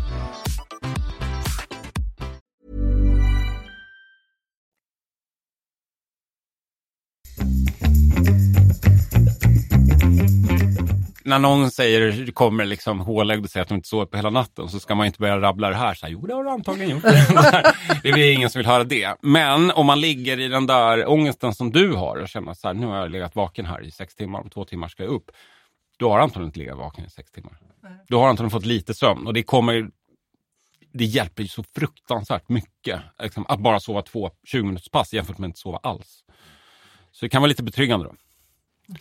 När någon säger, kommer liksom hålögd och säger att de inte sover på hela natten så ska man inte börja rabbla det här. Så här jo, det har du antagligen gjort. <laughs> det är ingen som vill höra det. Men om man ligger i den där ångesten som du har och känner så här, nu har jag legat vaken här i sex timmar, om två timmar ska jag upp. Du har antagligen inte legat vaken i sex timmar. Du har antagligen fått lite sömn och det kommer det hjälper ju så fruktansvärt mycket liksom, att bara sova två 20 minuters pass jämfört med att inte sova alls. Så det kan vara lite betryggande då.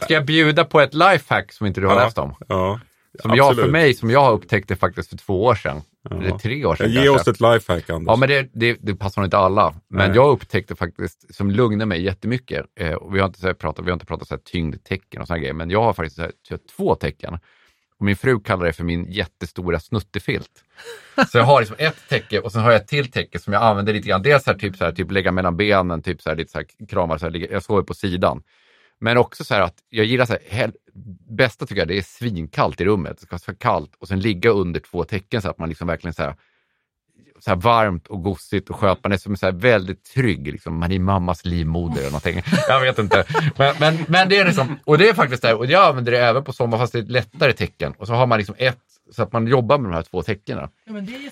Ska jag bjuda på ett lifehack som inte du har Ja. läst om? Ja, Som jag, för absolut. mig, som jag har upptäckt det faktiskt för två år sedan. Eller tre år sedan Ge kanske. oss ett lifehack, Anders. Ja, men det, det, det passar inte alla. Men Nej. jag upptäckte faktiskt, som lugnar mig jättemycket, eh, och vi har inte, så pratat, vi har inte pratat så här, tyngdtecken och sådana grejer, men jag har faktiskt här, två tecken. Och min fru kallar det för min jättestora snuttefilt. Så jag har liksom ett täcke och sen har jag ett till täcke som jag använder lite grann. Dels så här, typ, så här, typ lägga mellan benen, typ så här, lite så här, kramar, så här, jag sover på sidan. Men också så här att jag gillar så här, bästa tycker jag det är svinkallt i rummet. Det ska vara så kallt och sen ligga under två tecken så att man liksom verkligen så här, så här varmt och gosigt och skönt. Man är som så här väldigt trygg, liksom. man är mammas livmoder eller någonting. Jag vet inte. Men, men, men det är liksom, och det är faktiskt det, och jag använder det även på sommar fast det är ett lättare tecken. Och så har man liksom ett, så att man jobbar med de här två tecknen.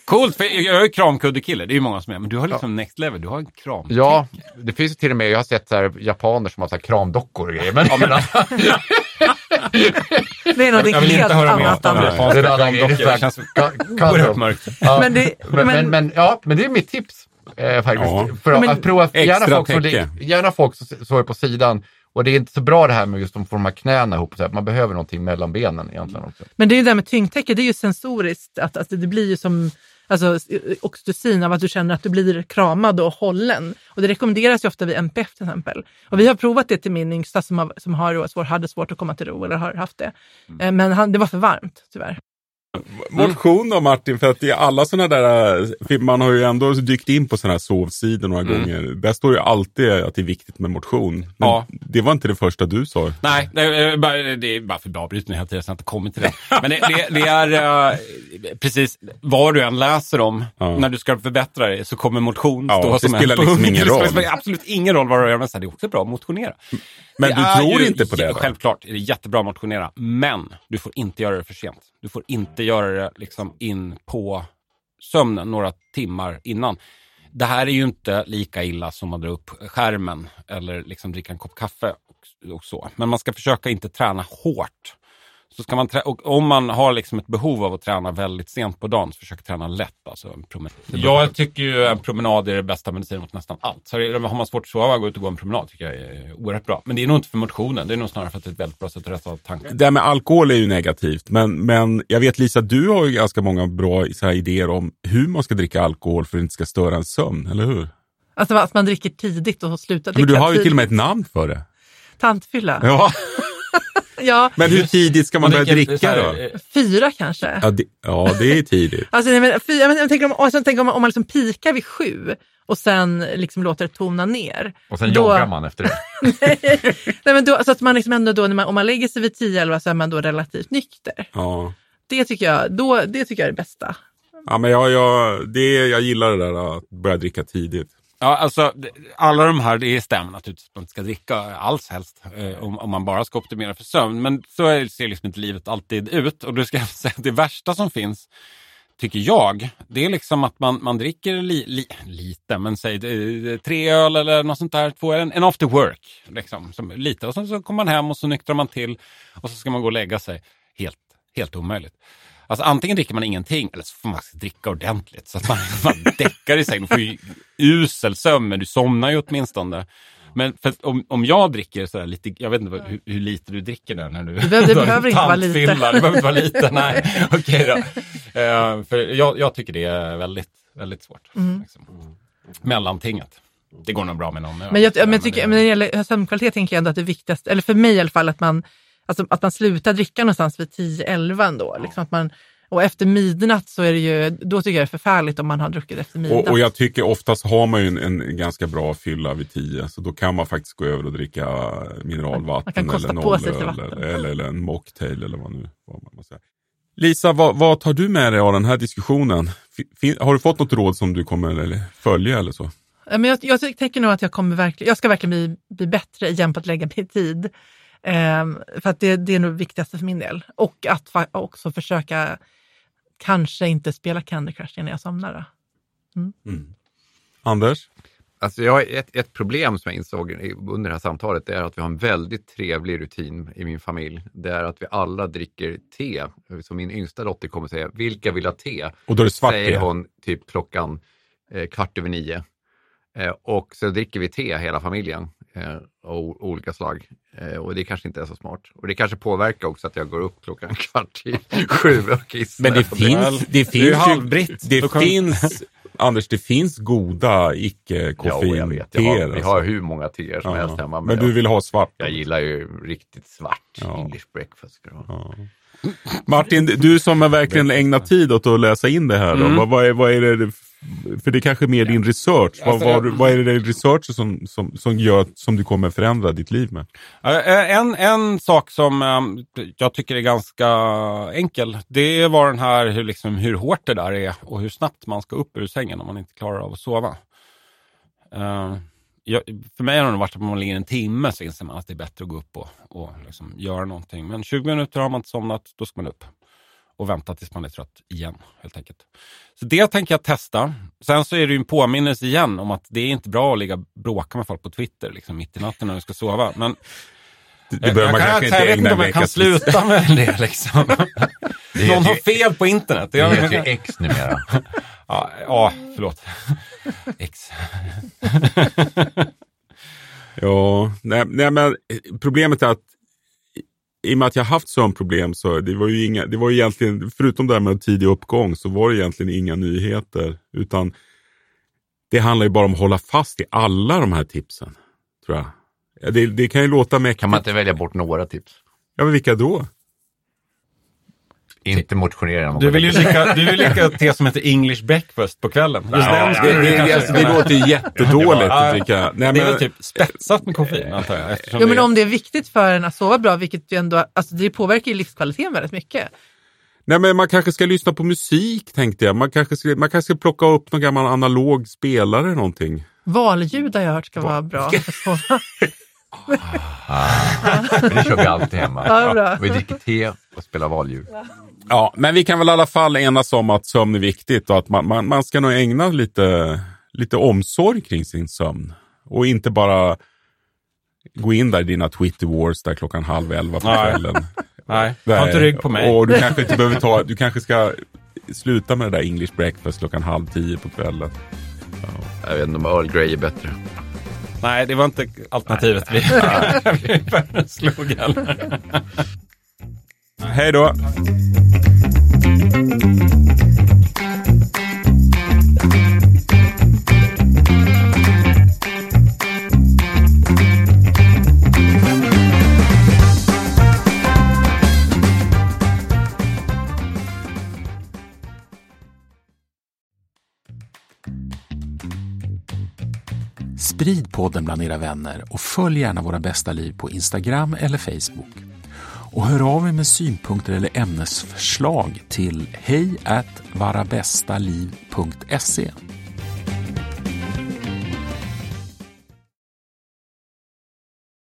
Coolt, för jag är ju kramkuddekille, det är ju många som är, men du har liksom next level, du har en kram. Ja, det finns ju till och med, jag har sett så här, japaner som har så här kramdockor och grejer. Men, men, <laughs> Det är något Jag vill inte helt höra mer om det. Anders. det är en annan grej. Kramdockor, det känns oerhört mörkt. Ja, Men det- men, men, men- ja, men det är mitt tips. Eh, faktiskt. Ja. För att, Men- att prova, gärna folk, som, gärna folk som sover på sidan. Och det är inte så bra det här med just att få de här knäna ihop. Så här. Man behöver någonting mellan benen egentligen också. Men det är ju det där med tyngdtäcke, det är ju sensoriskt. Att, att det blir ju som alltså, oxytocin av att du känner att du blir kramad och hållen. Och det rekommenderas ju ofta vid NPF till exempel. Och vi har provat det till min yngsta som, har, som har svår, hade svårt att komma till ro eller har haft det. Eh, Men han, det var för varmt tyvärr. Motion då Martin, för att i alla sådana där, för man har ju ändå dykt in på sådana här sovsidor några gånger. Där står ju alltid att det är viktigt med motion. Men Ja. Det var inte det första du sa. Nej, det är bara, det är bara för avbrytning hela tiden så jag inte kommit till det. Men det, det, det är eh, precis vad du än läser om, Ja. när du ska förbättra dig så kommer motion Ja, stå det som spelar en liksom punkt. ingen <laughs> Det roll. spelar absolut ingen roll vad du gör, men det är också bra att motionera. Men Det du tror ju- inte på det? Då? Självklart är det jättebra att motionera, men du får inte göra det för sent. Du får inte göra det liksom in på sömnen några timmar innan. Det här är ju inte lika illa som att dra upp skärmen eller liksom dricka en kopp kaffe och, och så. Men man ska försöka inte träna hårt. Så ska man om man har liksom ett behov av att träna väldigt sent på dagen, så försök träna lätt. Alltså en promenad. Jag tycker ju en promenad är det bästa medicinen mot nästan allt. Så har man svårt att sova, gå ut och gå en promenad tycker jag är oerhört bra. Men det är nog inte för motionen, det är nog snarare för att det är ett väldigt bra sätt att rätta av tankar. Det här med alkohol är ju negativt, men, men jag vet Lisa, du har ju ganska många bra så här, idéer om hur man ska dricka alkohol för att det inte ska störa en sömn, eller hur? Alltså att man dricker tidigt och slutar dricka Men du har ju tidigt. till och med ett namn för det. Tantfylla. Ja, <laughs> Ja, men hur tidigt ska man börja dricka så då? eh, fyra kanske. Ja det, ja, det är tidigt. <laughs> Alltså, nej, men, fyra, men, jag tänker om, alltså, tänker om, om man liksom pikar vid sju och sen liksom låter det tona ner. Och sen Då- joggar man efter det. <laughs> Nej, men då, alltså att man liksom ändå då, när man, om man lägger sig vid 10-11 så är man då relativt nykter. Ja. Det tycker jag, då, det tycker jag är det bästa. Ja, men jag, jag, det, jag gillar det där att börja dricka tidigt. Ja, alltså alla de här, det stämmer naturligtvis att man inte ska dricka alls helst eh, om, om man bara ska optimera för sömn. Men så är, ser liksom inte livet alltid ut. Och du ska <laughs> jag säga att det värsta som finns, tycker jag, det är liksom att man, man dricker li, li, lite, men säg eh, tre öl eller något sånt där, två, en, en after work. Liksom, som, lite. Och sen så kommer man hem och så nyktrar man till och så ska man gå och lägga sig. Helt, helt omöjligt. Alltså antingen dricker man ingenting eller så får man dricka ordentligt så att man, <laughs> man däckar i sängen. Du får ju usel sömn men du somnar ju åtminstone. Men om, om jag dricker sådär lite, jag vet inte vad, hur, hur lite du dricker där när du... Det behöver- det <laughs> behöver inte vara lite. Det behöver inte vara lite, nej. <laughs> Okej då. Eh, för jag, jag tycker det är väldigt, väldigt svårt. Liksom. Mellantinget. Det går nog bra med någon. Mm. Men jag, men jag tycker, men när det gäller sömnkvalitet tänker jag ändå att det viktigaste, eller för mig i alla fall, att man, alltså, att man slutar dricka någonstans vid 10-11 ändå. Liksom att man, och efter midnatt så är det ju, då tycker jag det är förfärligt om man har druckit efter midnatt. Och, och jag tycker oftast har man ju en, en ganska bra fylla vid tio. Så då kan man faktiskt gå över och dricka mineralvatten eller nollöl eller, eller, eller en mocktail eller vad nu vad man säga. Lisa, vad, vad tar du med dig av den här diskussionen? Fin- har du fått något råd som du kommer följa eller så? Ja, Men jag, jag tänker nog att jag kommer verkligen, jag ska verkligen bli, bli bättre igen på att lägga mig i tid. Ehm, för att det, det är nog det viktigaste för min del. Och att fa- också försöka kanske inte spela Candy Crush innan jag somnar. Då. Anders? Alltså jag ett, ett problem som jag insåg under det här samtalet, det är att vi har en väldigt trevlig rutin i min familj. Det är att vi alla dricker te. Så min yngsta dotter kommer säga, vilka vill ha te? Och då är det svart Säger te? hon typ klockan eh, kvart över nio. Eh, och så dricker vi te hela familjen av o- olika slag. Eh, och det kanske inte är så smart. Och det kanske påverkar också att jag går upp klockan <laughs> kvart i sju och kissar. Men det finns, det finns är ju ju, halvbritt. Det kan- finns, Anders, det finns goda Ja, jag vet. icke-koffein-teer. Jag har, vi har alltså. hur många teer som Ja. helst hemma. Men du vill ha svart? Jag gillar ju riktigt svart Ja. English breakfast. Ska det vara. Martin, du som har verkligen ägnat tid åt att läsa in det här. Då, Mm. vad, vad, är, vad är det För det är kanske är mer din research. Vad, Alltså, vad, vad är det din research som, som, som gör som du kommer förändra ditt liv med? Eh, En, en sak som eh, jag tycker är ganska enkel, det var den här hur, liksom, hur hårt det där är och hur snabbt man ska upp ur sängen om man inte klarar av att sova. Eh, jag, för mig har det varit att man ligger en timme så inser man att det är bättre att gå upp och, och liksom göra någonting. Men 20 minuter har man inte somnat, då ska man upp och vänta tills man är trött igen helt enkelt. Så det tänker jag testa. Sen så är det ju en påminnelse igen om att det är inte bra att ligga och bråka med folk på Twitter liksom, mitt i natten när du ska sova. Men Det behöver man jag, kanske jag, inte jag vet inte om jag kan sluta med <laughs> det liksom. Någon har fel på internet. Det Jag, heter ju X numera. <laughs> ja, ja, förlåt. <laughs> X. Ja, nej, nej, men problemet är att i och med att jag haft sömnproblem så det var ju inga, det var ju egentligen, förutom det här med tidig uppgång så var det egentligen inga nyheter. Utan det handlar ju bara om att hålla fast i alla de här tipsen. Tror jag. Ja, Det, det kan ju låta mäktigt. Kan man inte välja bort några tips? Ja, men vilka då? Inte motionera. Du vill ju lika, du vill lika te som heter English breakfast på kvällen. Just den det, det, kanske alltså, det låter ju jättedåligt Ja, att dricka. Nej, det är men, väl typ spetsat med koffein antar jag. Jo, men det- om det är viktigt för en att sova bra, vilket ju ändå, alltså det påverkar ju livskvaliteten väldigt mycket. nej, men man kanske ska lyssna på musik tänkte jag. Man kanske ska, man kanske ska plocka upp någon gammal analog spelare eller någonting. Valljud har jag hört ska vara bra <laughs> sova. Det kör vi alltid hemma. Ja, bra. Vi dricker te och spelar valljud. Ja, men vi kan väl i alla fall enas om att sömn är viktigt och att man, man, man ska nog ägna lite, lite omsorg kring sin sömn. Och inte bara gå in där i dina Twitter wars där klockan halv elva på kvällen. Nej, ta inte rygg på mig. Och du kanske inte behöver ta, du kanske ska sluta med det där English breakfast klockan halv tio på kvällen. Jag vet inte om Earl Grey är bättre. Nej, det var inte alternativet vi, <laughs> vi föreslog heller. Hej då! Sprid podden bland era vänner och följ gärna Våra bästa liv på Instagram eller Facebook. Och hör av er med synpunkter eller ämnesförslag till hej varabästaliv.se